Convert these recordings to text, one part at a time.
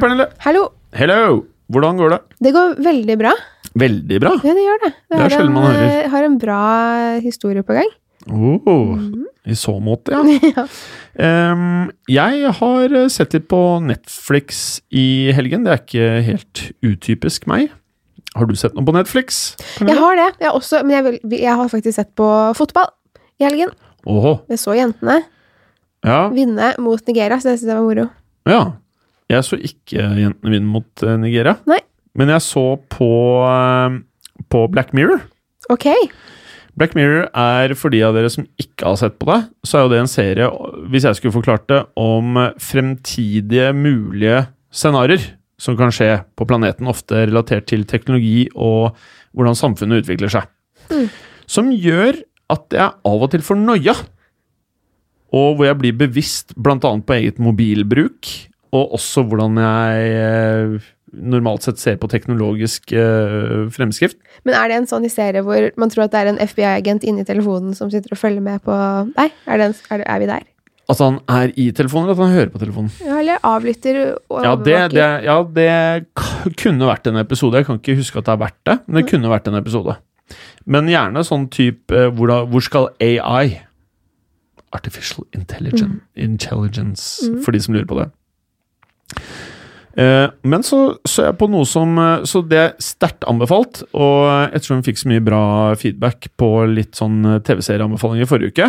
Pernille. Hallo! Hello. Hvordan går det? Det går veldig bra. Veldig bra. Ja, det gjør det. Det er har sjelden man hører. Jeg har en bra historie på gang. Oh, I så måte, ja. Ja. Um, jeg har eh, sett litt på Netflix i helgen. Det er ikke helt utypisk meg. Har du sett noe på Netflix? Jeg har det, jeg også, men jeg, vil, jeg har faktisk sett på fotball i helgen. Oho. Jeg så jentene Ja. vinne mot Nigeria, så det synes jeg var moro. ja. Jeg så ikke jentene vinne mot eh, Nigeria. Nei. Men jeg så på, eh, på Black Mirror. Ok. Black Mirror er, for de av dere som ikke har sett på det, så er jo det en serie, hvis jeg skulle forklart det, om fremtidige mulige scenarioer som kan skje på planeten, ofte relatert til teknologi og hvordan samfunnet utvikler seg. Mm. Som gjør at jeg av og til får noia, og hvor jeg blir bevisst bl.a. på eget mobilbruk, og også hvordan jeg eh, normalt sett ser på teknologisk eh, fremskrift. Men er det en sånn i serie hvor man tror at det er en FBI-agent inni telefonen som sitter og følger med på deg? Er, det en, er, det, er vi der? At han er i telefonen, eller at han hører på telefonen? Ja, eller avlytter og Ja det, det, ja, det kunne vært en episode. Jeg kan ikke huske at det har vært det, men det kunne vært en episode. Men gjerne sånn type eh, hvor, da, hvor skal AI Artificial Intelligence, intelligence for de som lurer på det. Eh, men så så jeg på noe som eh, Så det er sterkt anbefalt, og ettersom vi fikk så mye bra feedback på litt sånn eh, TV-serieanbefalinger i forrige uke,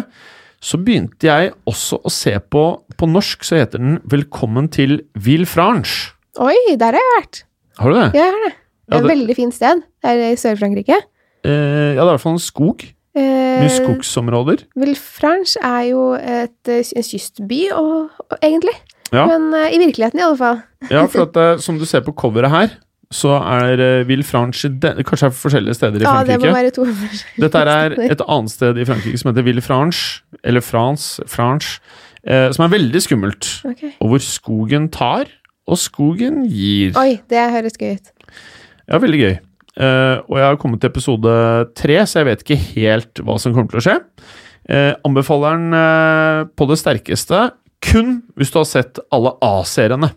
så begynte jeg også å se på På norsk så heter den 'Velkommen til Villefranche'. Oi, der har jeg vært! Har du det? Ja, jeg har det. Det er et det- veldig fint sted. Det er i Sør-Frankrike. Eh, ja, det er i hvert fall en skog. Eh, Mye skogsområder. Villefranche er jo et, en kystby, og, og, egentlig. Ja. Men uh, i virkeligheten, i alle fall. Ja, for at uh, som du ser på coveret her, så er uh, Villefranche Franche Kanskje er forskjellige steder i Ja, det må være to forskjellige Dette er et annet sted i Frankrike som heter Villefranche, eller France, France, eh, som er veldig skummelt. Ok. Og hvor skogen tar, og skogen gir. Oi, det høres gøy ut. Ja, veldig gøy. Eh, og jeg har kommet til episode tre, så jeg vet ikke helt hva som kommer til å skje. Eh, anbefaler den eh, på det sterkeste kun hvis du har sett alle A-seriene.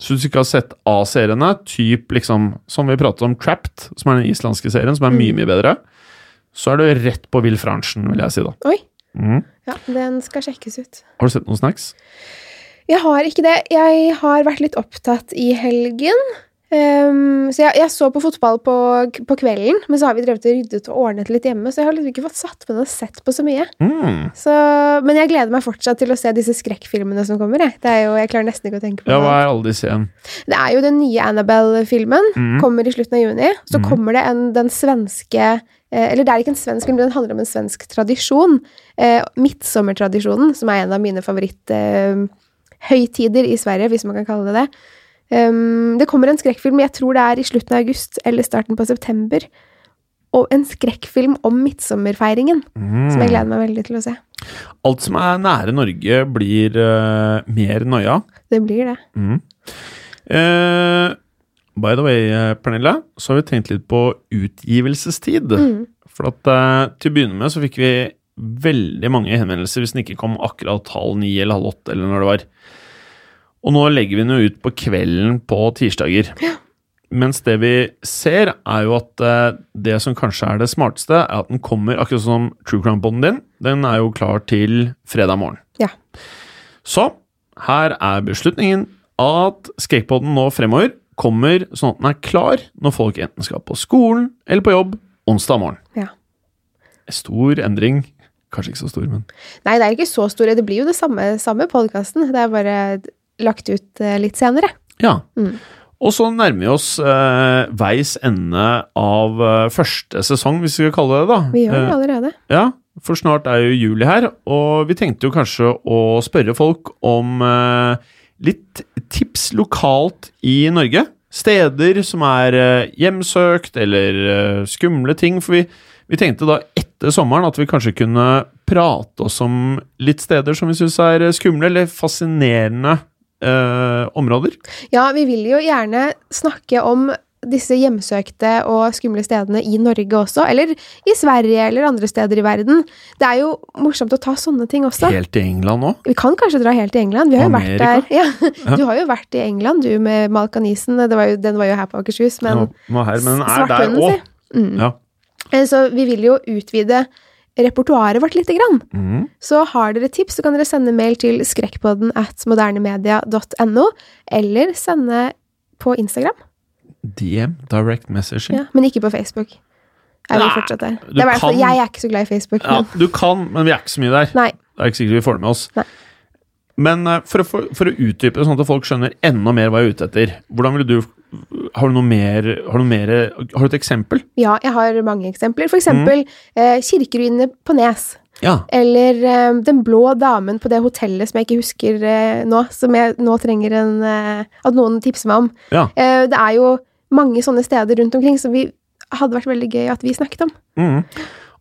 Så hvis du ikke har sett A-seriene, typ liksom som vi pratet om Trapped, som er den islandske serien, som er mye, mye bedre, så er du rett på Villefranchen, vil jeg si da. Oi. Mm. Ja, den skal sjekkes ut. Har du sett noen snacks? Jeg har ikke det. Jeg har vært litt opptatt i helgen. Ehm, så jeg, jeg så på fotball på, på kvelden, men så har vi drevet og ryddet og ordnet litt hjemme, så jeg har liksom ikke fått satt med og sett på så mye. Mm. Så, men jeg gleder meg fortsatt til å se disse skrekkfilmene som kommer. Jeg. Det er jo, jeg klarer nesten ikke å tenke på Ja, hva er alle disse igjen? Det er jo den nye Annabelle-filmen. Mm. Kommer i slutten av juni. Så mm. kommer det en, den svenske eh, Eller det er ikke en svensk film, den handler om en svensk tradisjon. Eh, Midtsommertradisjonen, som er en av mine favoritthøytider eh, i Sverige, hvis man kan kalle det det. Um, det kommer en skrekkfilm, jeg tror det er i slutten av august eller starten på september. Og en skrekkfilm om midtsommerfeiringen, Mm. som jeg gleder meg veldig til å se. Alt som er nære Norge, blir uh, mer noia. Det blir det. Mm. Uh, by the way, eh, Pernille, så har vi tenkt litt på utgivelsestid. Mm. For at uh, til å begynne med så fikk vi veldig mange henvendelser hvis den ikke kom akkurat halv ni eller halv åtte, eller når det var. Og nå legger vi den jo ut på kvelden på tirsdager. Mens det vi ser, er jo at eh, det som kanskje er det smarteste, er at den kommer akkurat som True Crime-poden din. Den er jo klar til fredag morgen. Ja. Så her er beslutningen at Skrekkpodden nå fremover kommer sånn at den er klar når folk enten skal på skolen eller på jobb onsdag morgen. Ja. Stor endring. Kanskje ikke så stor, men Nei, det er ikke så store. Det blir jo det samme, samme podkasten. Det er bare lagt ut eh, litt senere. ja. Mm. Og så nærmer vi oss eh, veis ende av eh, første sesong, hvis vi skal kalle det det. da. Vi gjør det Eh, allerede. Ja, for snart er jo juli her, og vi tenkte jo kanskje å spørre folk om eh, litt tips lokalt i Norge. Steder som er eh, hjemsøkt, eller eh, skumle ting. For vi, vi tenkte da etter sommeren at vi kanskje kunne prate oss om litt steder som vi syns er eh, skumle, eller fascinerende eh, områder. Ja, vi vil jo gjerne snakke om disse hjemsøkte og skumle stedene i Norge også, eller i Sverige eller andre steder i verden. Det er jo morsomt å ta sånne ting også. Helt til England òg. Vi kan kanskje dra helt til England. Vi har jo vært der. Amerika? Ja. Du har jo vært i England, du, med Malkanisen. Det var jo, den var jo her på Akershus, men ja, her, men den er der Svarthunden, òg. Mm. Ja. Eh, Så vi vil jo utvide repertoaret vårt lite grann. Mm. Så har dere tips, så kan dere sende mail til skrekkpodden at modernemedia.no, eller sende på Instagram. DM, direct messaging. Ja, men ikke på Facebook. Jeg vil fortsatt der? Det er kan- Jeg er ikke så glad i Facebook. Ja, du kan, men vi er ikke så mye der. nei. Det er ikke sikkert vi får det med oss. Nei. Men eh, for å, for, for å utdype det sånn at folk skjønner enda mer hva jeg er ute etter, hvordan vil du Har du noe mer Har du, mer, har du et eksempel? Ja, jeg har mange eksempler. For eksempel eh, kirkeruinene på Nes. Ja. Eller eh, Den blå damen på det hotellet som jeg ikke husker eh, nå, som jeg nå trenger en, eh, at noen tipser meg om. Ja. Eh, det er jo mange sånne steder rundt omkring som vi hadde vært veldig gøy at vi snakket om. Mm.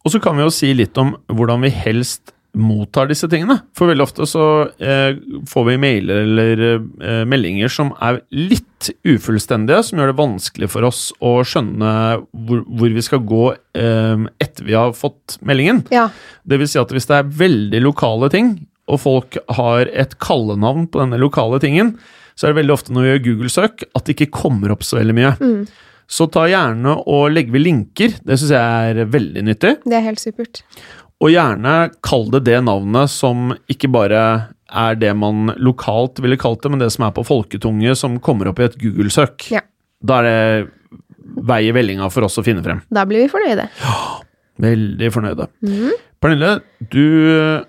Og så kan vi jo si litt om hvordan vi helst mottar disse tingene. For veldig ofte så eh, får vi mailer eller eh, meldinger som er litt ufullstendige, som gjør det vanskelig for oss å skjønne hvor, hvor vi skal gå eh, etter vi har fått meldingen. Ja. Det vil si at hvis det er veldig lokale ting, og folk har et kallenavn på denne lokale tingen, så er det veldig ofte når vi gjør Google-søk at det ikke kommer opp så veldig mye. Mm. Så ta gjerne og legg ved linker. Det syns jeg er veldig nyttig. Det er helt supert. Og gjerne kall det det navnet som ikke bare er det man lokalt ville kalt det, men det som er på folketunge, som kommer opp i et Google-søk. Ja. Da er det vei i vellinga for oss å finne frem. Da blir vi fornøyde. Ja, Veldig fornøyde. Mhm. Pernille, du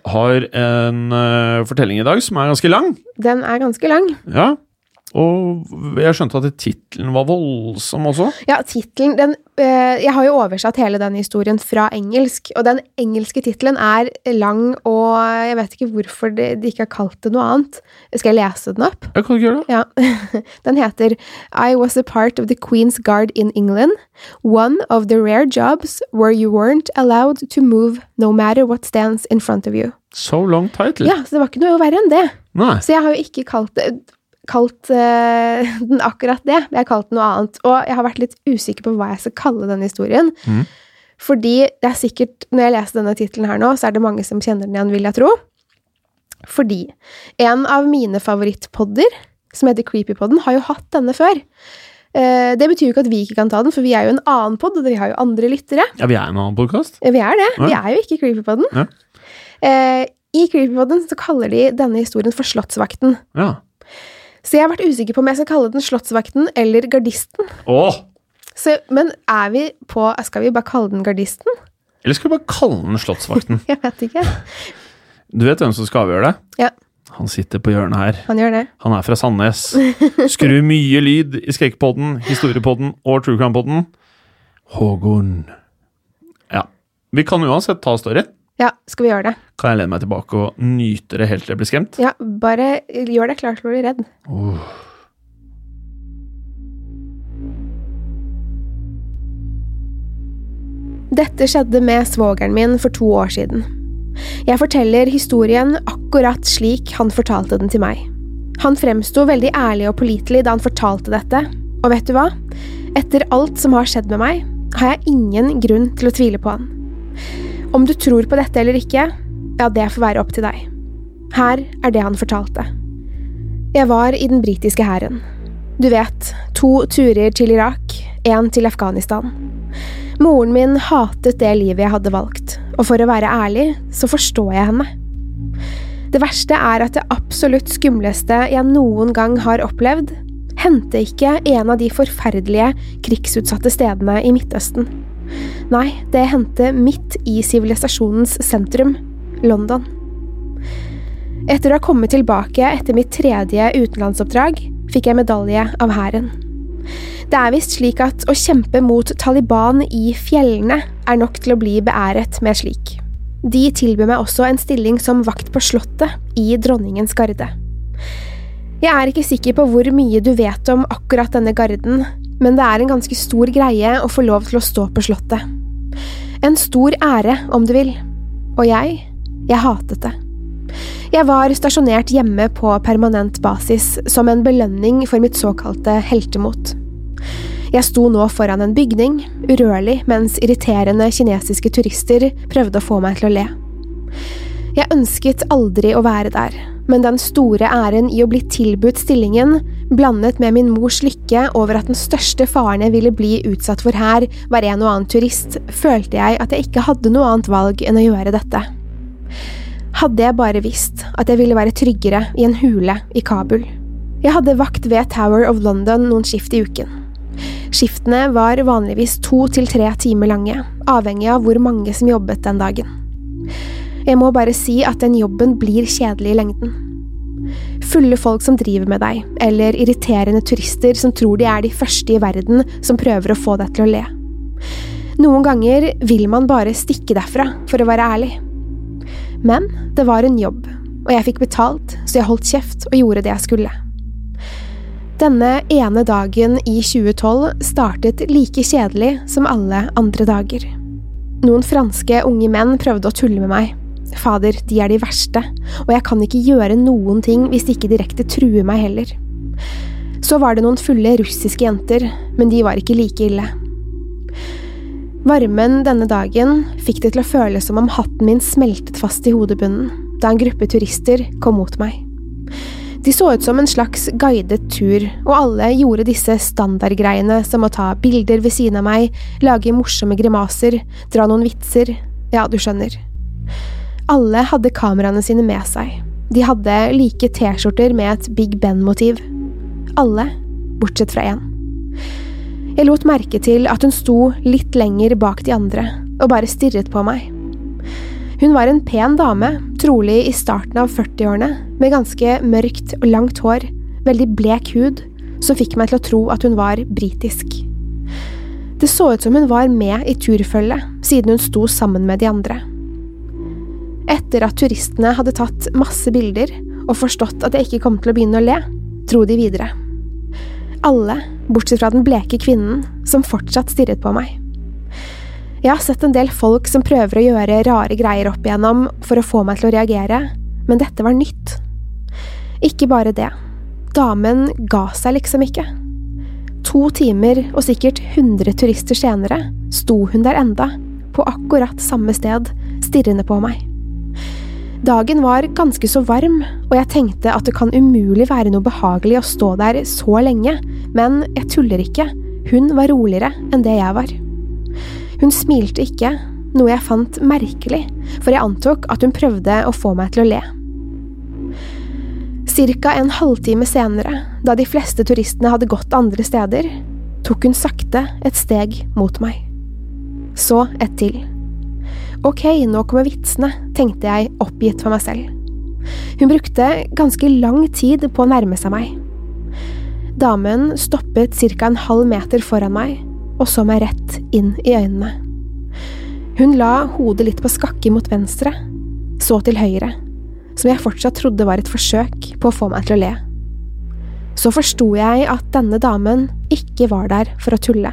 har en uh, fortelling i dag som er ganske lang. Den er ganske lang. Ja. Og jeg skjønte at tittelen var voldsom også. Ja, tittelen den, eh, Jeg har jo oversatt hele den historien fra engelsk, og den engelske tittelen er lang, og jeg vet ikke hvorfor de, de ikke har kalt det noe annet. Skal jeg lese den opp? Jeg kan ikke gjøre det. Ja. Den heter I was a part of the Queen's Guard in England. One of the rare jobs where you weren't allowed to move no matter what stands in front of you. So long title. Ja, så det var ikke noe verre enn det. Nei. Så jeg har jo ikke kalt det kalt uh, den akkurat det. Jeg har kalt den noe annet. Og jeg har vært litt usikker på hva jeg skal kalle denne historien. Mm. Fordi det er sikkert, når jeg leser denne tittelen her nå, så er det mange som kjenner den igjen, vil jeg tro. Fordi en av mine favorittpodder, som heter Creepypodden, har jo hatt denne før. Uh, det betyr jo ikke at vi ikke kan ta den, for vi er jo en annen pod, og vi har jo andre lyttere. Ja, vi er en annen podkast. Vi er det. Vi er jo ikke Creepypodden. Ja. Uh, I Creepypodden så kaller de denne historien for Slottsvakten. Ja. Så jeg har vært usikker på om jeg skal kalle den Slottsvakten eller Gardisten. Åh! Så, men er vi på Skal vi bare kalle den Gardisten? Eller skal vi bare kalle den Slottsvakten? Jeg vet ikke. Du vet hvem som skal avgjøre det? Ja, Han sitter på hjørnet her. han gjør det. Han er fra Sandnes. Skru mye lyd i Skrekkpodden, Historiepodden og True Crime-podden. Hågon. Ja. Vi kan uansett ta storyen. Ja, skal vi gjøre det? Kan jeg lene meg tilbake og nyte det helt til jeg blir skremt? Ja, bare gjør deg klar til å bli redd. Dette skjedde med svogeren min for to år siden. Jeg forteller historien akkurat slik han fortalte den til meg. Han fremsto veldig ærlig og pålitelig da han fortalte dette, og vet du hva? Etter alt som har skjedd med meg, har jeg ingen grunn til å tvile på han. Om du tror på dette eller ikke, ja, det får være opp til deg. Her er det han fortalte. Jeg var i den britiske hæren. Du vet, to turer til Irak, én til Afghanistan. Moren min hatet det livet jeg hadde valgt, og for å være ærlig, så forstår jeg henne. Det verste er at det absolutt skumleste jeg noen gang har opplevd, hendte ikke en av de forferdelige, krigsutsatte stedene i Midtøsten. Nei, det hendte midt i sivilisasjonens sentrum, London. Etter å ha kommet tilbake etter mitt tredje utenlandsoppdrag, fikk jeg medalje av hæren. Det er visst slik at å kjempe mot Taliban i fjellene er nok til å bli beæret med slik. De tilbyr meg også en stilling som vakt på Slottet i Dronningens garde. Jeg er ikke sikker på hvor mye du vet om akkurat denne garden, men det er en ganske stor greie å få lov til å stå på Slottet. En stor ære, om du vil. Og jeg, jeg hatet det. Jeg var stasjonert hjemme på permanent basis som en belønning for mitt såkalte heltemot. Jeg sto nå foran en bygning, urørlig, mens irriterende kinesiske turister prøvde å få meg til å le. Jeg ønsket aldri å være der, men den store æren i å bli tilbudt stillingen, blandet med min mors lykke over at den største faren jeg ville bli utsatt for her, var en og annen turist, følte jeg at jeg ikke hadde noe annet valg enn å gjøre dette. Hadde jeg bare visst at jeg ville være tryggere i en hule i Kabul. Jeg hadde vakt ved Tower of London noen skift i uken. Skiftene var vanligvis to til tre timer lange, avhengig av hvor mange som jobbet den dagen. Jeg må bare si at den jobben blir kjedelig i lengden. Fulle folk som driver med deg, eller irriterende turister som tror de er de første i verden som prøver å få deg til å le. Noen ganger vil man bare stikke derfra, for å være ærlig. Men det var en jobb, og jeg fikk betalt, så jeg holdt kjeft og gjorde det jeg skulle. Denne ene dagen i 2012 startet like kjedelig som alle andre dager. Noen franske unge menn prøvde å tulle med meg. Fader, de er de verste, og jeg kan ikke gjøre noen ting hvis de ikke direkte truer meg heller. Så var det noen fulle russiske jenter, men de var ikke like ille. Varmen denne dagen fikk det til å føles som om hatten min smeltet fast i hodebunnen da en gruppe turister kom mot meg. De så ut som en slags guidet tur, og alle gjorde disse standardgreiene som å ta bilder ved siden av meg, lage morsomme grimaser, dra noen vitser, ja, du skjønner. Alle hadde kameraene sine med seg. De hadde like T-skjorter med et Big Ben-motiv. Alle, bortsett fra én. Jeg lot merke til at hun sto litt lenger bak de andre og bare stirret på meg. Hun var en pen dame, trolig i starten av 40-årene, med ganske mørkt og langt hår, veldig blek hud, som fikk meg til å tro at hun var britisk. Det så ut som hun var med i turfølget, siden hun sto sammen med de andre. Etter at turistene hadde tatt masse bilder og forstått at jeg ikke kom til å begynne å le, dro de videre. Alle, bortsett fra den bleke kvinnen, som fortsatt stirret på meg. Jeg har sett en del folk som prøver å gjøre rare greier opp igjennom for å få meg til å reagere, men dette var nytt. Ikke bare det. Damen ga seg liksom ikke. To timer og sikkert 100 turister senere sto hun der enda, på akkurat samme sted, stirrende på meg. Dagen var ganske så varm, og jeg tenkte at det kan umulig være noe behagelig å stå der så lenge, men jeg tuller ikke, hun var roligere enn det jeg var. Hun smilte ikke, noe jeg fant merkelig, for jeg antok at hun prøvde å få meg til å le. Cirka en halvtime senere, da de fleste turistene hadde gått andre steder, tok hun sakte et steg mot meg. Så et til. Ok, nå kommer vitsene, tenkte jeg oppgitt for meg selv. Hun brukte ganske lang tid på å nærme seg meg. Damen stoppet ca. en halv meter foran meg og så meg rett inn i øynene. Hun la hodet litt på skakke mot venstre, så til høyre, som jeg fortsatt trodde var et forsøk på å få meg til å le. Så forsto jeg at denne damen ikke var der for å tulle.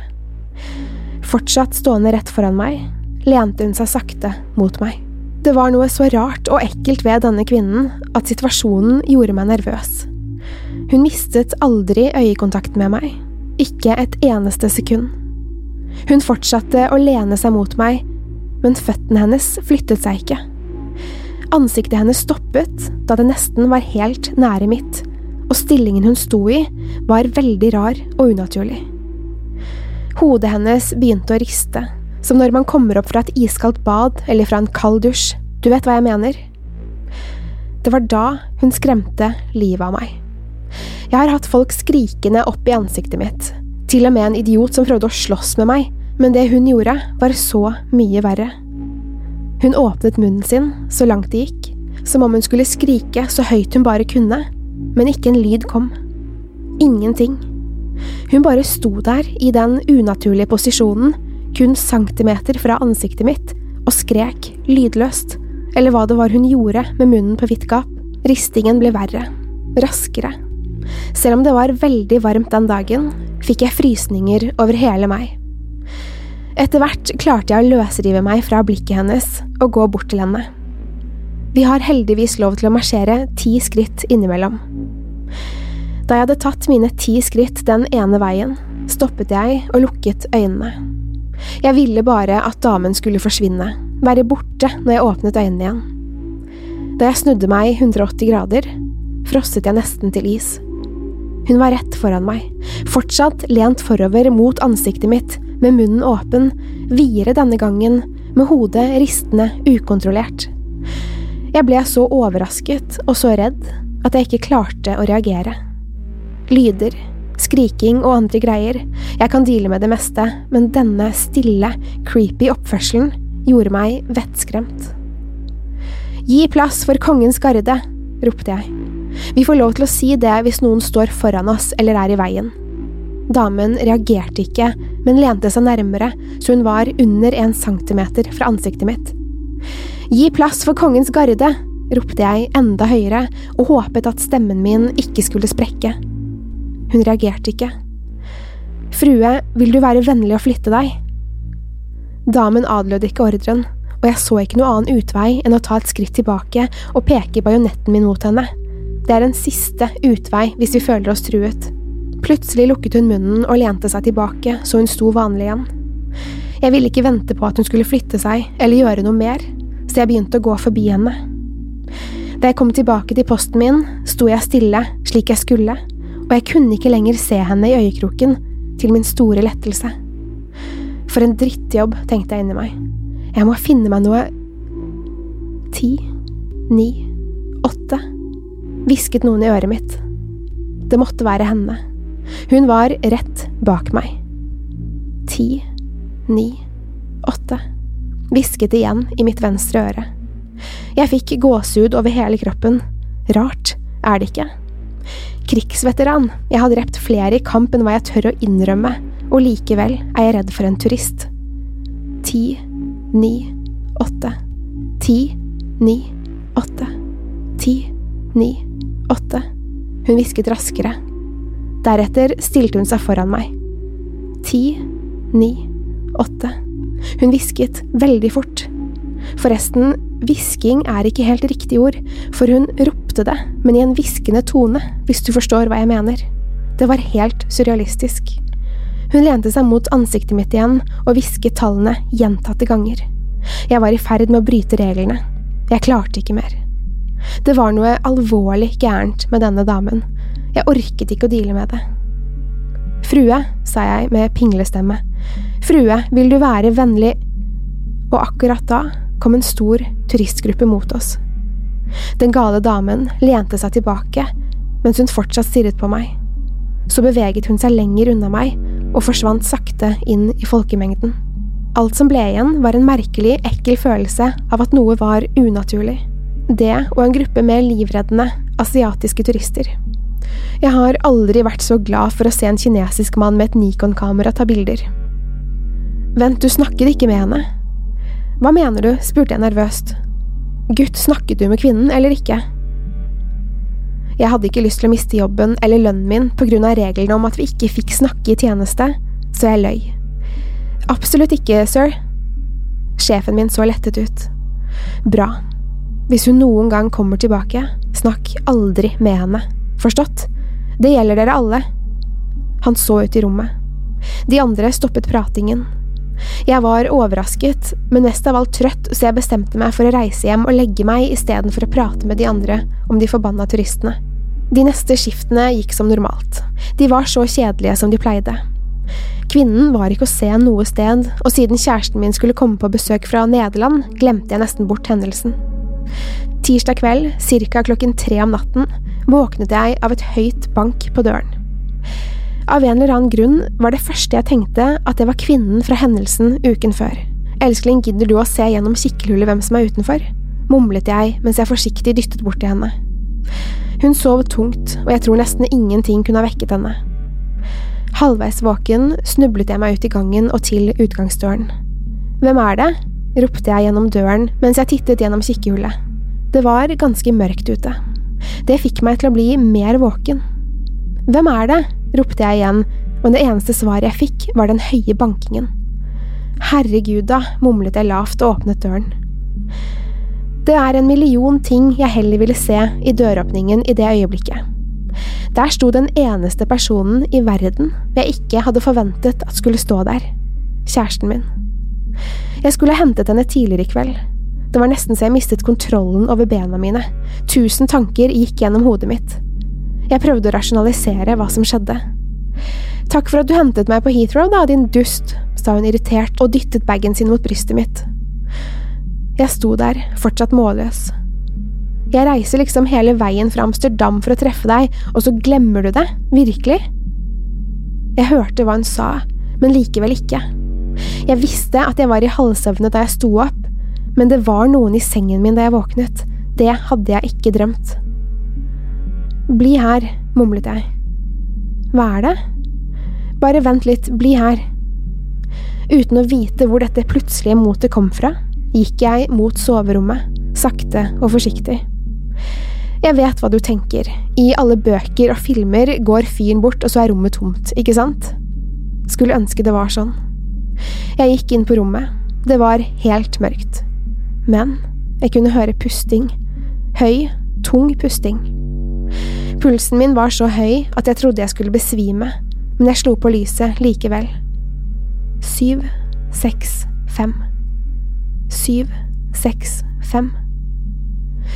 Fortsatt stående rett foran meg, lente hun seg sakte mot meg. Det var noe så rart og ekkelt ved denne kvinnen at situasjonen gjorde meg nervøs. Hun mistet aldri øyekontakt med meg, ikke et eneste sekund. Hun fortsatte å lene seg mot meg, men føttene hennes flyttet seg ikke. Ansiktet hennes stoppet da det nesten var helt nære mitt, og stillingen hun sto i, var veldig rar og unaturlig. Hodet hennes begynte å riste, som når man kommer opp fra et iskaldt bad eller fra en kald dusj, du vet hva jeg mener? Det var da hun skremte livet av meg. Jeg har hatt folk skrikende opp i ansiktet mitt, til og med en idiot som prøvde å slåss med meg, men det hun gjorde, var så mye verre. Hun åpnet munnen sin så langt det gikk, som om hun skulle skrike så høyt hun bare kunne, men ikke en lyd kom. Ingenting. Hun bare sto der i den unaturlige posisjonen, kun centimeter fra ansiktet mitt, og skrek lydløst, eller hva det var hun gjorde med munnen på vidt gap. Ristingen ble verre, raskere. Selv om det var veldig varmt den dagen, fikk jeg frysninger over hele meg. Etter hvert klarte jeg å løsrive meg fra blikket hennes og gå bort til henne. Vi har heldigvis lov til å marsjere ti skritt innimellom. Da jeg hadde tatt mine ti skritt den ene veien, stoppet jeg og lukket øynene. Jeg ville bare at damen skulle forsvinne, være borte når jeg åpnet øynene igjen. Da jeg snudde meg 180 grader, frosset jeg nesten til is. Hun var rett foran meg, fortsatt lent forover mot ansiktet mitt, med munnen åpen, videre denne gangen, med hodet ristende ukontrollert. Jeg ble så overrasket og så redd at jeg ikke klarte å reagere. Lyder, skriking og andre greier, jeg kan deale med det meste, men denne stille, creepy oppførselen gjorde meg vettskremt. Gi plass for kongens garde, ropte jeg. Vi får lov til å si det hvis noen står foran oss eller er i veien. Damen reagerte ikke, men lente seg nærmere, så hun var under en centimeter fra ansiktet mitt. Gi plass for kongens garde, ropte jeg enda høyere og håpet at stemmen min ikke skulle sprekke. Hun reagerte ikke. Frue, vil du være vennlig å flytte deg? Damen adlød ikke ordren, og jeg så ikke noe annen utvei enn å ta et skritt tilbake og peke bajonetten min mot henne. Det er en siste utvei hvis vi føler oss truet. Plutselig lukket hun munnen og lente seg tilbake så hun sto vanlig igjen. Jeg ville ikke vente på at hun skulle flytte seg eller gjøre noe mer, så jeg begynte å gå forbi henne. Da jeg kom tilbake til posten min, sto jeg stille slik jeg skulle, og jeg kunne ikke lenger se henne i øyekroken, til min store lettelse. For en drittjobb, tenkte jeg inni meg. Jeg må finne meg noe Ti, ni, åtte hvisket noen i øret mitt. Det måtte være henne. Hun var rett bak meg. Ti, ni, åtte. Hvisket igjen i mitt venstre øre. Jeg fikk gåsehud over hele kroppen. Rart, er det ikke? Krigsveteran, jeg har drept flere i kamp enn hva jeg tør å innrømme, og likevel er jeg redd for en turist. Ti, ni, åtte. Ti, ni, åtte. Ti, ni, åtte. Hun hvisket raskere. Deretter stilte hun seg foran meg. Ti, ni, åtte. Hun hvisket veldig fort. Forresten, hvisking er ikke helt riktig ord, for hun ropte det, men i en hviskende tone, hvis du forstår hva jeg mener. Det var helt surrealistisk. Hun lente seg mot ansiktet mitt igjen og hvisket tallene gjentatte ganger. Jeg var i ferd med å bryte reglene. Jeg klarte ikke mer. Det var noe alvorlig gærent med denne damen. Jeg orket ikke å deale med det. Frue, sa jeg med pinglestemme, frue, vil du være vennlig… Og akkurat da kom en stor turistgruppe mot oss. Den gale damen lente seg tilbake, mens hun fortsatt stirret på meg. Så beveget hun seg lenger unna meg og forsvant sakte inn i folkemengden. Alt som ble igjen, var en merkelig, ekkel følelse av at noe var unaturlig. Det og en gruppe mer livreddende asiatiske turister. Jeg har aldri vært så glad for å se en kinesisk mann med et Nikon-kamera ta bilder. Vent, du snakket ikke med henne? Hva mener du? spurte jeg nervøst. Gutt, snakket du med kvinnen eller ikke? Jeg hadde ikke lyst til å miste jobben eller lønnen min av reglene om at vi ikke fikk snakke i tjeneste, så jeg løy. Absolutt ikke, sir. Sjefen min så lettet ut. Bra. Hvis hun noen gang kommer tilbake, snakk aldri med henne. Forstått? Det gjelder dere alle. Han så ut i rommet. De andre stoppet pratingen. Jeg var overrasket, men mest av alt trøtt, så jeg bestemte meg for å reise hjem og legge meg istedenfor å prate med de andre om de forbanna turistene. De neste skiftene gikk som normalt. De var så kjedelige som de pleide. Kvinnen var ikke å se noe sted, og siden kjæresten min skulle komme på besøk fra Nederland, glemte jeg nesten bort hendelsen. Tirsdag kveld, ca. klokken tre om natten, våknet jeg av et høyt bank på døren. Av en eller annen grunn var det første jeg tenkte at det var kvinnen fra hendelsen uken før. Elskling, gidder du å se gjennom kikkelhullet hvem som er utenfor? mumlet jeg mens jeg forsiktig dyttet bort til henne. Hun sov tungt, og jeg tror nesten ingenting kunne ha vekket henne. Halvveis våken snublet jeg meg ut i gangen og til utgangsdøren. Hvem er det? ropte jeg gjennom døren mens jeg tittet gjennom kikkehullet. Det var ganske mørkt ute. Det fikk meg til å bli mer våken. Hvem er det? ropte jeg igjen, men det eneste svaret jeg fikk, var den høye bankingen. Herregud da, mumlet jeg lavt og åpnet døren. Det er en million ting jeg heller ville se i døråpningen i det øyeblikket. Der sto den eneste personen i verden jeg ikke hadde forventet at skulle stå der. Kjæresten min. Jeg skulle hentet henne tidligere i kveld. Det var nesten så jeg mistet kontrollen over bena mine. Tusen tanker gikk gjennom hodet mitt. Jeg prøvde å rasjonalisere hva som skjedde. Takk for at du hentet meg på Heathrow, da, din dust, sa hun irritert og dyttet bagen sin mot brystet mitt. Jeg sto der, fortsatt målløs. Jeg reiser liksom hele veien fra Amsterdam for å treffe deg, og så glemmer du det? Virkelig? Jeg hørte hva hun sa, men likevel ikke. Jeg visste at jeg var i halvsøvne da jeg sto opp, men det var noen i sengen min da jeg våknet. Det hadde jeg ikke drømt. Bli her, mumlet jeg. Hva er det? Bare vent litt, bli her. Uten å vite hvor dette plutselige motet kom fra, gikk jeg mot soverommet, sakte og forsiktig. Jeg vet hva du tenker, i alle bøker og filmer går fyren bort og så er rommet tomt, ikke sant? Skulle ønske det var sånn. Jeg gikk inn på rommet, det var helt mørkt. Men jeg kunne høre pusting. Høy, tung pusting. Pulsen min var så høy at jeg trodde jeg skulle besvime, men jeg slo på lyset likevel. Syv, seks, fem syv, seks, fem.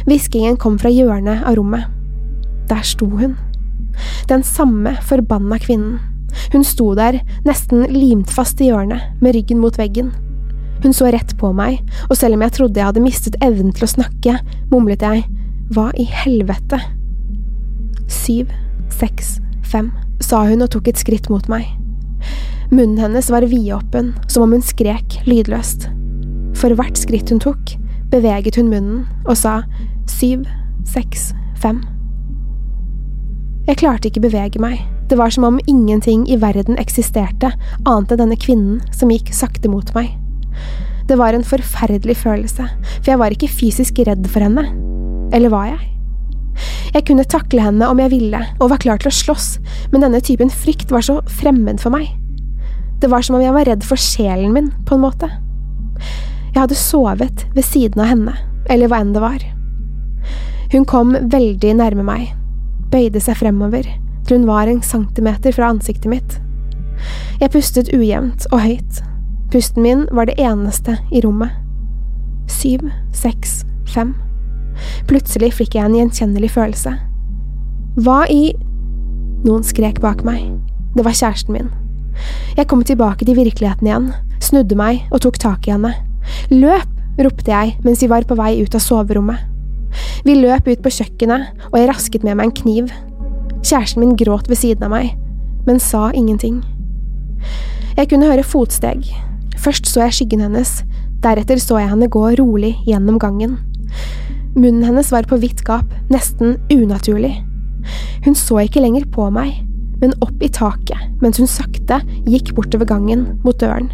Hviskingen kom fra hjørnet av rommet. Der sto hun. Den samme forbanna kvinnen. Hun sto der, nesten limt fast i hjørnet, med ryggen mot veggen. Hun så rett på meg, og selv om jeg trodde jeg hadde mistet evnen til å snakke, mumlet jeg, hva i helvete? Syv, seks, fem, sa hun og tok et skritt mot meg. Munnen hennes var vidåpen, som om hun skrek lydløst. For hvert skritt hun tok, beveget hun munnen og sa syv, seks, fem. Jeg klarte ikke bevege meg, det var som om ingenting i verden eksisterte annet enn denne kvinnen som gikk sakte mot meg. Det var en forferdelig følelse, for jeg var ikke fysisk redd for henne. Eller var jeg? Jeg kunne takle henne om jeg ville, og var klar til å slåss, men denne typen frykt var så fremmed for meg. Det var som om jeg var redd for sjelen min, på en måte. Jeg hadde sovet ved siden av henne, eller hva enn det var. Hun kom veldig nærme meg, bøyde seg fremover til hun var en centimeter fra ansiktet mitt. Jeg pustet ujevnt og høyt. Pusten min var det eneste i rommet. Syv, seks, fem. Plutselig fikk jeg en gjenkjennelig følelse. Hva i… Noen skrek bak meg. Det var kjæresten min. Jeg kom tilbake til virkeligheten igjen, snudde meg og tok tak i henne. Løp! ropte jeg mens vi var på vei ut av soverommet. Vi løp ut på kjøkkenet, og jeg rasket med meg en kniv. Kjæresten min gråt ved siden av meg, men sa ingenting. Jeg kunne høre fotsteg. Først så jeg skyggen hennes, deretter så jeg henne gå rolig gjennom gangen. Munnen hennes var på vidt gap, nesten unaturlig. Hun så ikke lenger på meg, men opp i taket mens hun sakte gikk bortover gangen mot døren.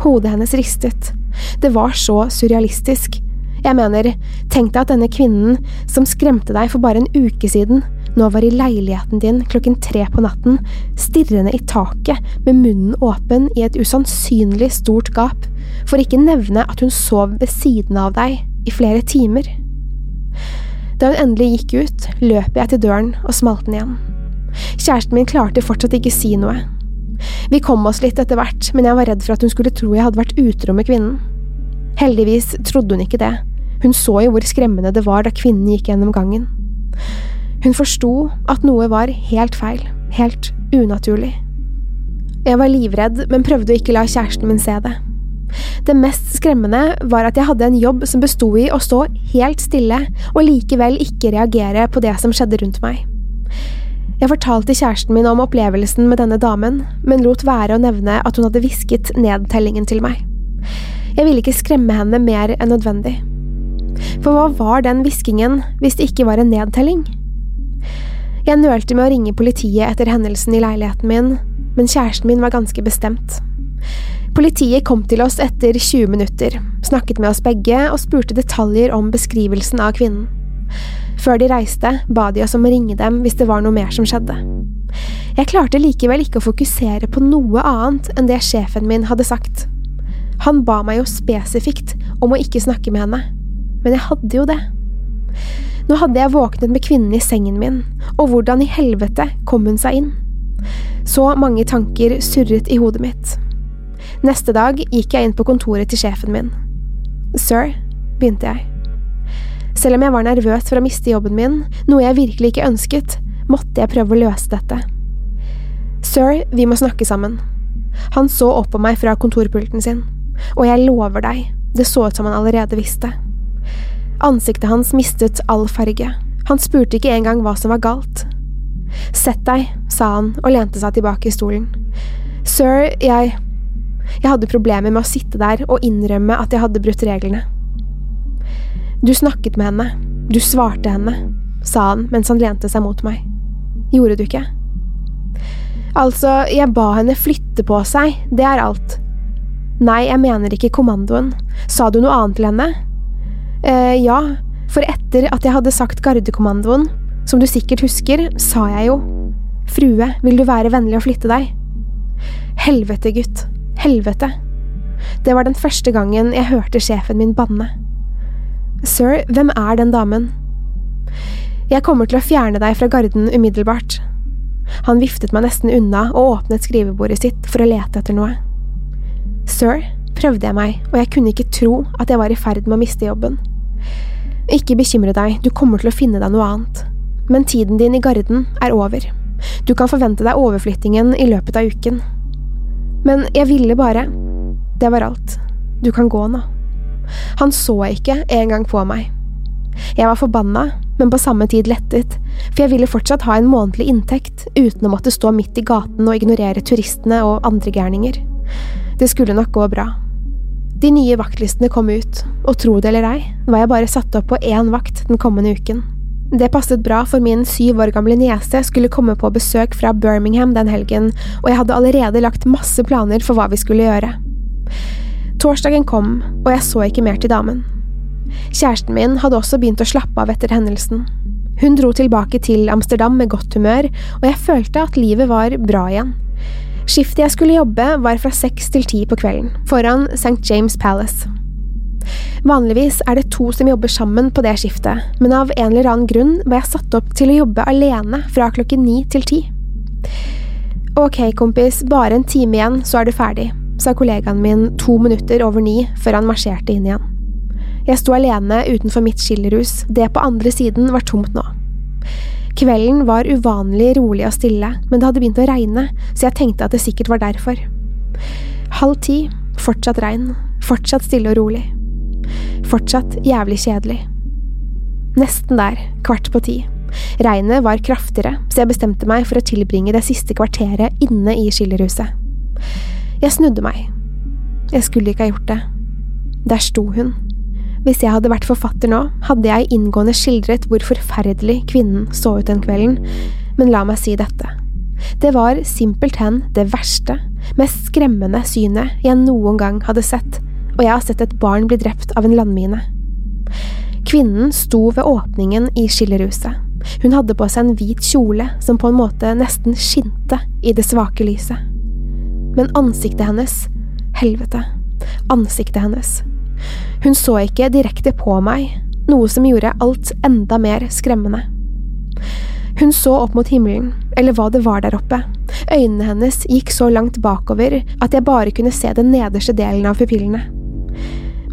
Hodet hennes ristet. Det var så surrealistisk. Jeg mener, tenk deg at denne kvinnen som skremte deg for bare en uke siden, nå var i leiligheten din klokken tre på natten, stirrende i taket med munnen åpen i et usannsynlig stort gap, for ikke nevne at hun sov ved siden av deg i flere timer. Da hun endelig gikk ut, løp jeg til døren og smalt den igjen. Kjæresten min klarte fortsatt ikke si noe. Vi kom oss litt etter hvert, men jeg var redd for at hun skulle tro jeg hadde vært utro med kvinnen. Heldigvis trodde hun ikke det, hun så jo hvor skremmende det var da kvinnen gikk gjennom gangen. Hun forsto at noe var helt feil, helt unaturlig. Jeg var livredd, men prøvde å ikke la kjæresten min se det. Det mest skremmende var at jeg hadde en jobb som besto i å stå helt stille og likevel ikke reagere på det som skjedde rundt meg. Jeg fortalte kjæresten min om opplevelsen med denne damen, men lot være å nevne at hun hadde hvisket nedtellingen til meg. Jeg ville ikke skremme henne mer enn nødvendig. For hva var den hviskingen hvis det ikke var en nedtelling? Jeg nølte med å ringe politiet etter hendelsen i leiligheten min, men kjæresten min var ganske bestemt. Politiet kom til oss etter 20 minutter, snakket med oss begge og spurte detaljer om beskrivelsen av kvinnen. Før de reiste, ba de oss om å ringe dem hvis det var noe mer som skjedde. Jeg klarte likevel ikke å fokusere på noe annet enn det sjefen min hadde sagt. Han ba meg jo spesifikt om å ikke snakke med henne, men jeg hadde jo det. Nå hadde jeg våknet med kvinnen i sengen min, og hvordan i helvete kom hun seg inn? Så mange tanker surret i hodet mitt. Neste dag gikk jeg inn på kontoret til sjefen min. Sir, begynte jeg. Selv om jeg var nervøs for å miste jobben min, noe jeg virkelig ikke ønsket, måtte jeg prøve å løse dette. Sir, vi må snakke sammen. Han så opp på meg fra kontorpulten sin, og jeg lover deg, det så ut som han allerede visste. Ansiktet hans mistet all farge, han spurte ikke engang hva som var galt. Sett deg, sa han og lente seg tilbake i stolen. Sir, jeg… Jeg hadde problemer med å sitte der og innrømme at jeg hadde brutt reglene. Du snakket med henne. Du svarte henne, sa han mens han lente seg mot meg. Gjorde du ikke? Altså, jeg ba henne flytte på seg, det er alt. Nei, jeg mener ikke kommandoen. Sa du noe annet til henne? eh, ja, for etter at jeg hadde sagt gardekommandoen, som du sikkert husker, sa jeg jo, frue, vil du være vennlig å flytte deg? Helvete, gutt. Helvete. Det var den første gangen jeg hørte sjefen min banne. Sir, hvem er den damen? Jeg kommer til å fjerne deg fra garden umiddelbart. Han viftet meg nesten unna og åpnet skrivebordet sitt for å lete etter noe. Sir, prøvde jeg meg, og jeg kunne ikke tro at jeg var i ferd med å miste jobben. Ikke bekymre deg, du kommer til å finne deg noe annet. Men tiden din i garden er over. Du kan forvente deg overflyttingen i løpet av uken. Men jeg ville bare… Det var alt. Du kan gå nå. Han så ikke engang på meg. Jeg var forbanna, men på samme tid lettet, for jeg ville fortsatt ha en månedlig inntekt uten å måtte stå midt i gaten og ignorere turistene og andre gærninger. Det skulle nok gå bra. De nye vaktlistene kom ut, og tro det eller ei, var jeg bare satt opp på én vakt den kommende uken. Det passet bra, for min syv år gamle niese skulle komme på besøk fra Birmingham den helgen, og jeg hadde allerede lagt masse planer for hva vi skulle gjøre. Torsdagen kom, og jeg så ikke mer til damen. Kjæresten min hadde også begynt å slappe av etter hendelsen. Hun dro tilbake til Amsterdam med godt humør, og jeg følte at livet var bra igjen. Skiftet jeg skulle jobbe, var fra seks til ti på kvelden, foran St. James Palace. Vanligvis er det to som jobber sammen på det skiftet, men av en eller annen grunn var jeg satt opp til å jobbe alene fra klokken ni til ti. Ok, kompis, bare en time igjen, så er du ferdig, sa kollegaen min to minutter over ni før han marsjerte inn igjen. Jeg sto alene utenfor mitt skillerhus, det på andre siden var tomt nå. Kvelden var uvanlig rolig og stille, men det hadde begynt å regne, så jeg tenkte at det sikkert var derfor. Halv ti, fortsatt regn, fortsatt stille og rolig. Fortsatt jævlig kjedelig. Nesten der, kvart på ti. Regnet var kraftigere, så jeg bestemte meg for å tilbringe det siste kvarteret inne i skillerhuset. Jeg snudde meg. Jeg skulle ikke ha gjort det. Der sto hun. Hvis jeg hadde vært forfatter nå, hadde jeg inngående skildret hvor forferdelig kvinnen så ut den kvelden, men la meg si dette. Det var simpelthen det verste, mest skremmende synet jeg noen gang hadde sett, og jeg har sett et barn bli drept av en landmine. Kvinnen sto ved åpningen i skillerhuset. Hun hadde på seg en hvit kjole som på en måte nesten skinte i det svake lyset. Men ansiktet hennes, helvete, ansiktet hennes. Hun så ikke direkte på meg, noe som gjorde alt enda mer skremmende. Hun så opp mot himmelen, eller hva det var der oppe. Øynene hennes gikk så langt bakover at jeg bare kunne se den nederste delen av pupillene.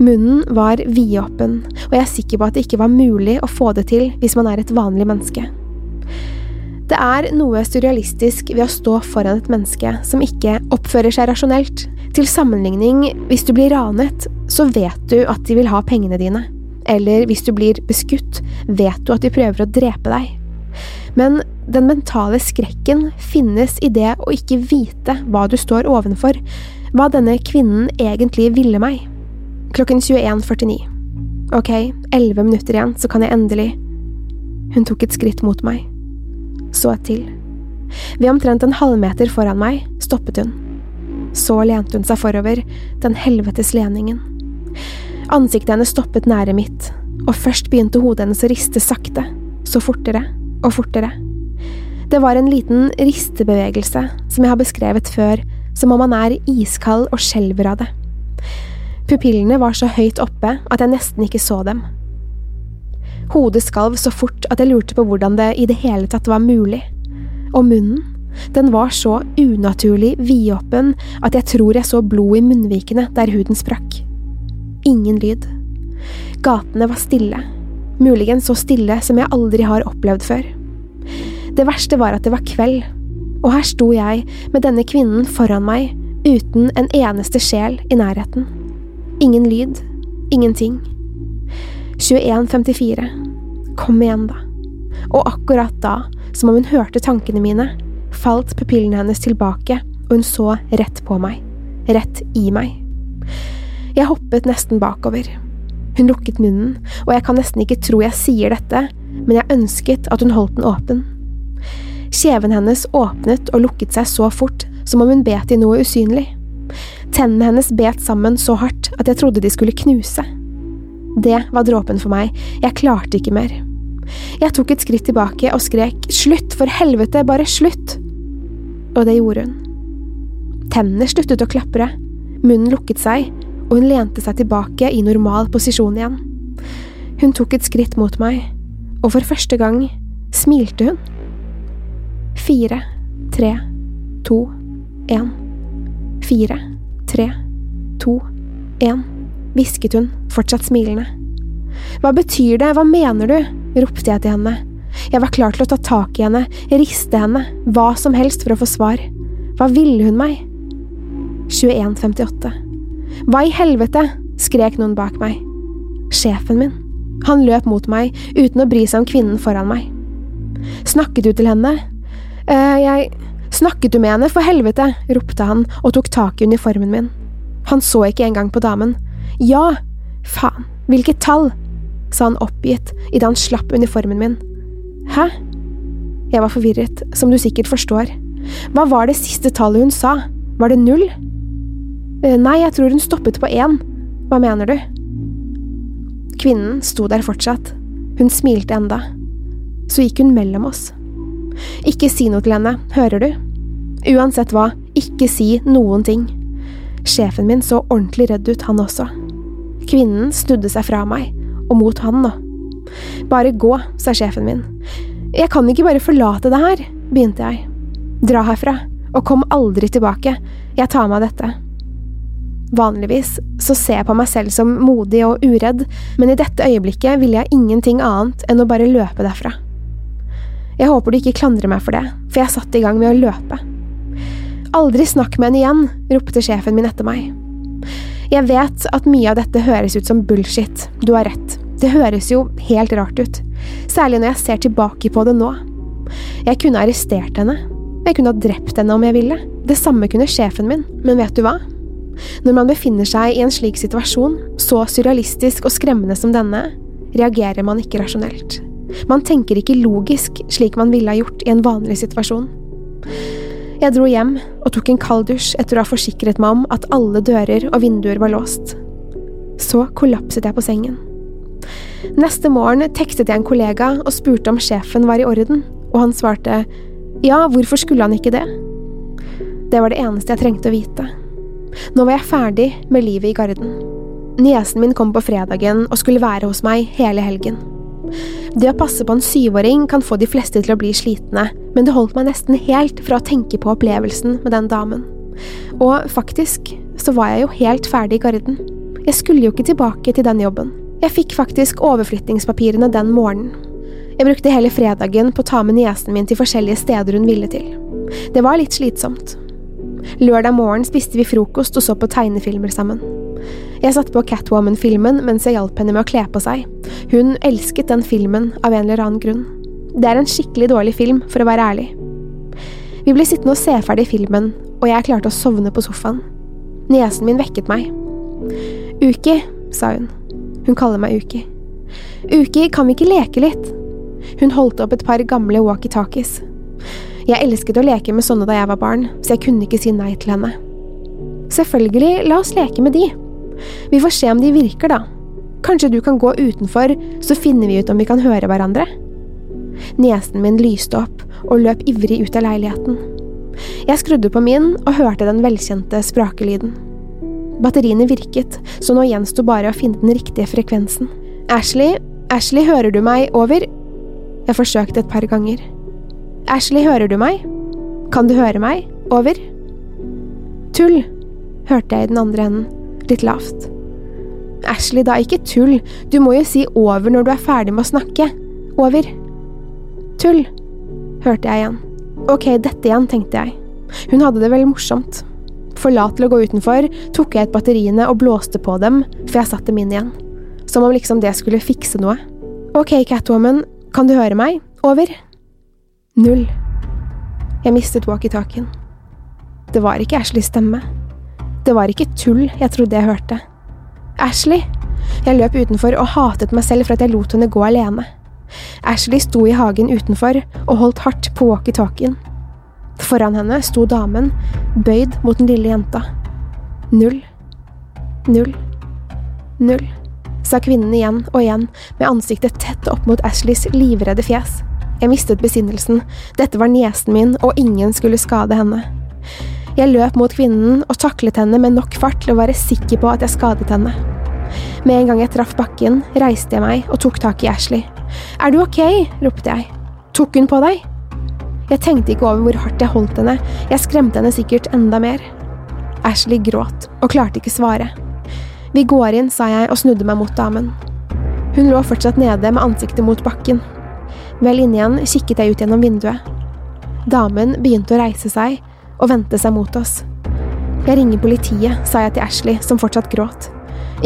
Munnen var vidåpen, og jeg er sikker på at det ikke var mulig å få det til hvis man er et vanlig menneske. Det er noe surrealistisk ved å stå foran et menneske som ikke oppfører seg rasjonelt. Til sammenligning, hvis du blir ranet, så vet du at de vil ha pengene dine. Eller hvis du blir beskutt, vet du at de prøver å drepe deg. Men den mentale skrekken finnes i det å ikke vite hva du står ovenfor, hva denne kvinnen egentlig ville meg. Klokken 21.49. Ok, elleve minutter igjen, så kan jeg endelig… Hun tok et skritt mot meg. Så et til. Ved omtrent en halvmeter foran meg stoppet hun. Så lente hun seg forover, den helvetes leningen. Ansiktet hennes stoppet nære mitt, og først begynte hodet hennes å riste sakte, så fortere og fortere. Det var en liten ristebevegelse som jeg har beskrevet før, som om man er iskald og skjelver av det. Pupillene var så høyt oppe at jeg nesten ikke så dem. Hodet skalv så fort at jeg lurte på hvordan det i det hele tatt var mulig. Og munnen, den var så unaturlig vidåpen at jeg tror jeg så blod i munnvikene der huden sprakk. Ingen lyd. Gatene var stille, muligens så stille som jeg aldri har opplevd før. Det verste var at det var kveld, og her sto jeg med denne kvinnen foran meg uten en eneste sjel i nærheten. Ingen lyd. Ingenting. 21.54. Kom igjen, da. Og akkurat da, som om hun hørte tankene mine, falt pupillene hennes tilbake, og hun så rett på meg. Rett i meg. Jeg hoppet nesten bakover. Hun lukket munnen, og jeg kan nesten ikke tro jeg sier dette, men jeg ønsket at hun holdt den åpen. Kjeven hennes åpnet og lukket seg så fort, som om hun bet i noe usynlig. Tennene hennes bet sammen så hardt at jeg trodde de skulle knuse. Det var dråpen for meg, jeg klarte ikke mer. Jeg tok et skritt tilbake og skrek slutt, for helvete, bare slutt! Og det gjorde hun. Tennene sluttet å klapre, munnen lukket seg, og hun lente seg tilbake i normal posisjon igjen. Hun tok et skritt mot meg, og for første gang smilte hun. Fire, tre, to, én. Fire, tre, to, én, hvisket hun, fortsatt smilende. Hva betyr det, hva mener du? ropte jeg til henne. Jeg var klar til å ta tak i henne, riste henne, hva som helst for å få svar. Hva ville hun meg? 21.58. Hva i helvete? skrek noen bak meg. Sjefen min. Han løp mot meg uten å bry seg om kvinnen foran meg. Snakket du til henne? eh, jeg… Snakket du med henne, for helvete? ropte han og tok tak i uniformen min. Han så ikke engang på damen. Ja, faen, hvilket tall? sa han oppgitt idet han slapp uniformen min. Hæ? Jeg var forvirret, som du sikkert forstår. Hva var det siste tallet hun sa? Var det null? Eh, nei, jeg tror hun stoppet på én. Hva mener du? Kvinnen sto der fortsatt. Hun smilte enda. Så gikk hun mellom oss. Ikke si noe til henne, hører du? Uansett hva, ikke si noen ting. Sjefen min så ordentlig redd ut, han også. Kvinnen snudde seg fra meg, og mot han nå. Bare gå, sa sjefen min. Jeg kan ikke bare forlate det her, begynte jeg. Dra herfra, og kom aldri tilbake, jeg tar meg av dette. Vanligvis så ser jeg på meg selv som modig og uredd, men i dette øyeblikket ville jeg ingenting annet enn å bare løpe derfra. Jeg håper du ikke klandrer meg for det, for jeg satte i gang med å løpe. Aldri snakk med henne igjen, ropte sjefen min etter meg. Jeg vet at mye av dette høres ut som bullshit, du har rett, det høres jo helt rart ut, Særlig når jeg ser tilbake på det nå. Jeg kunne arrestert henne. Jeg kunne ha drept henne om jeg ville. Det samme kunne sjefen min, men vet du hva? Når man befinner seg i en slik situasjon, så surrealistisk og skremmende som denne, reagerer man ikke rasjonelt. Man tenker ikke logisk slik man ville ha gjort i en vanlig situasjon. Jeg dro hjem og tok en kald dusj etter å ha forsikret meg om at alle dører og vinduer var låst. Så kollapset jeg på sengen. Neste morgen tekstet jeg en kollega og spurte om sjefen var i orden, og han svarte ja, hvorfor skulle han ikke det? Det var det eneste jeg trengte å vite. Nå var jeg ferdig med livet i Garden. Niesen min kom på fredagen og skulle være hos meg hele helgen. Det å passe på en syvåring kan få de fleste til å bli slitne, men det holdt meg nesten helt fra å tenke på opplevelsen med den damen. Og faktisk så var jeg jo helt ferdig i Garden. Jeg skulle jo ikke tilbake til den jobben. Jeg fikk faktisk overflyttingspapirene den morgenen. Jeg brukte hele fredagen på å ta med niesen min til forskjellige steder hun ville til. Det var litt slitsomt. Lørdag morgen spiste vi frokost og så på tegnefilmer sammen. Jeg satte på Catwoman-filmen mens jeg hjalp henne med å kle på seg. Hun elsket den filmen av en eller annen grunn. Det er en skikkelig dårlig film, for å være ærlig. Vi ble sittende og se ferdig filmen, og jeg klarte å sovne på sofaen. Niesen min vekket meg. Uki, sa hun. Hun kaller meg Uki. Uki, kan vi ikke leke litt? Hun holdt opp et par gamle walkietalkies. Jeg elsket å leke med sånne da jeg var barn, så jeg kunne ikke si nei til henne. Selvfølgelig, la oss leke med de. Vi får se om de virker, da. Kanskje du kan gå utenfor, så finner vi ut om vi kan høre hverandre. Niesen min lyste opp og løp ivrig ut av leiligheten. Jeg skrudde på min og hørte den velkjente sprakelyden. Batteriene virket, så nå gjensto bare å finne den riktige frekvensen. Ashley, Ashley, hører du meg? Over? Jeg forsøkte et par ganger. Ashley, hører du meg? Kan du høre meg? Over. Tull, hørte jeg i den andre enden, litt lavt. Ashley, da ikke tull, du må jo si over når du er ferdig med å snakke. Over. Tull, hørte jeg igjen. Ok, dette igjen, tenkte jeg. Hun hadde det vel morsomt. For lat til å gå utenfor, tok jeg ut batteriene og blåste på dem, for jeg satte dem inn igjen. Som om liksom det skulle fikse noe. Ok, Catwoman, kan du høre meg? Over. Null. Jeg mistet walkietalkien. Det var ikke Ashleys stemme. Det var ikke tull jeg trodde jeg hørte. Ashley! Jeg løp utenfor og hatet meg selv for at jeg lot henne gå alene. Ashley sto i hagen utenfor og holdt hardt på walkietalkien. Foran henne sto damen, bøyd mot den lille jenta. Null. Null. Null, sa kvinnen igjen og igjen, med ansiktet tett opp mot Ashleys livredde fjes. Jeg mistet besinnelsen. Dette var niesen min, og ingen skulle skade henne. Jeg løp mot kvinnen og taklet henne med nok fart til å være sikker på at jeg skadet henne. Med en gang jeg traff bakken, reiste jeg meg og tok tak i Ashley. Er du ok? ropte jeg. Tok hun på deg? Jeg tenkte ikke over hvor hardt jeg holdt henne, jeg skremte henne sikkert enda mer. Ashley gråt og klarte ikke svare. Vi går inn, sa jeg og snudde meg mot damen. Hun lå fortsatt nede med ansiktet mot bakken. Vel inne igjen kikket jeg ut gjennom vinduet. Damen begynte å reise seg og vendte seg mot oss. Jeg ringer politiet, sa jeg til Ashley, som fortsatt gråt.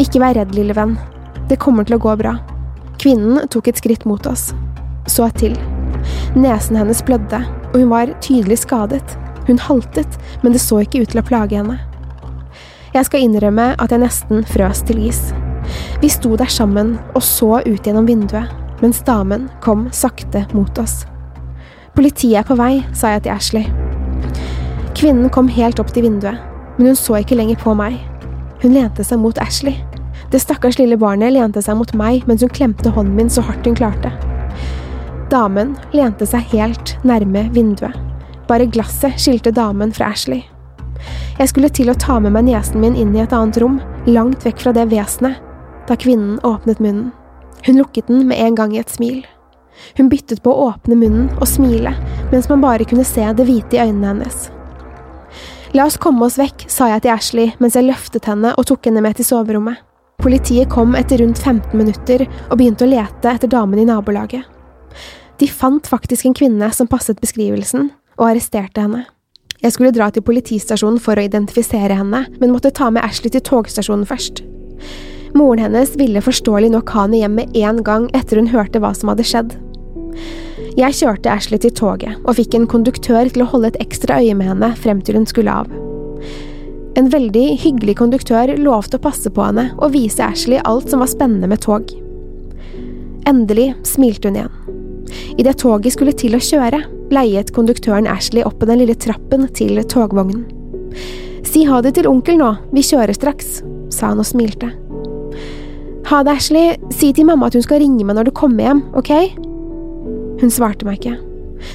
Ikke vær redd, lille venn. Det kommer til å gå bra. Kvinnen tok et skritt mot oss. Så til. Nesen hennes blødde, og hun var tydelig skadet. Hun haltet, men det så ikke ut til å plage henne. Jeg skal innrømme at jeg nesten frøs til is. Vi sto der sammen og så ut gjennom vinduet mens damen kom sakte mot oss. Politiet er på vei, sa jeg til Ashley. Kvinnen kom helt opp til vinduet, men hun så ikke lenger på meg. Hun lente seg mot Ashley. Det stakkars lille barnet lente seg mot meg mens hun klemte hånden min så hardt hun klarte. Damen lente seg helt nærme vinduet. Bare glasset skilte damen fra Ashley. Jeg skulle til å ta med meg niesen min inn i et annet rom, langt vekk fra det vesenet, da kvinnen åpnet munnen. Hun lukket den med en gang i et smil. Hun byttet på å åpne munnen og smile, mens man bare kunne se det hvite i øynene hennes. La oss komme oss vekk, sa jeg til Ashley mens jeg løftet henne og tok henne med til soverommet. Politiet kom etter rundt 15 minutter og begynte å lete etter damen i nabolaget. De fant faktisk en kvinne som passet beskrivelsen, og arresterte henne. Jeg skulle dra til politistasjonen for å identifisere henne, men måtte ta med Ashley til togstasjonen først. Moren hennes ville forståelig nok ha henne hjem med en gang etter hun hørte hva som hadde skjedd. Jeg kjørte Ashley til toget og fikk en konduktør til å holde et ekstra øye med henne frem til hun skulle av. En veldig hyggelig konduktør lovte å passe på henne og vise Ashley alt som var spennende med tog. Endelig smilte hun igjen. Idet toget skulle til å kjøre, leiet konduktøren Ashley opp på den lille trappen til togvognen. Si ha det til onkel nå, vi kjører straks, sa han og smilte. Ha det, Ashley, si til mamma at hun skal ringe meg når du kommer hjem, ok? Hun svarte meg ikke,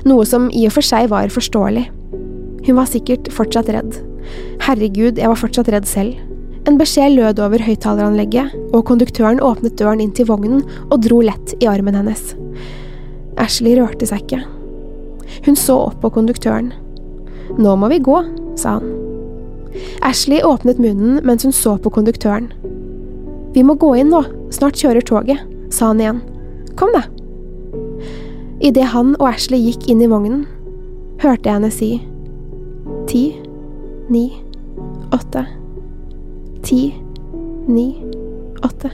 noe som i og for seg var forståelig. Hun var sikkert fortsatt redd. Herregud, jeg var fortsatt redd selv. En beskjed lød over høyttaleranlegget, og konduktøren åpnet døren inn til vognen og dro lett i armen hennes. Ashley rørte seg ikke. Hun så opp på konduktøren. Nå må vi gå, sa han. Ashley åpnet munnen mens hun så på konduktøren. Vi må gå inn nå, snart kjører toget, sa han igjen. Kom, da. Idet han og Ashley gikk inn i vognen, hørte jeg henne si ti, ni, åtte, ti, ni, åtte.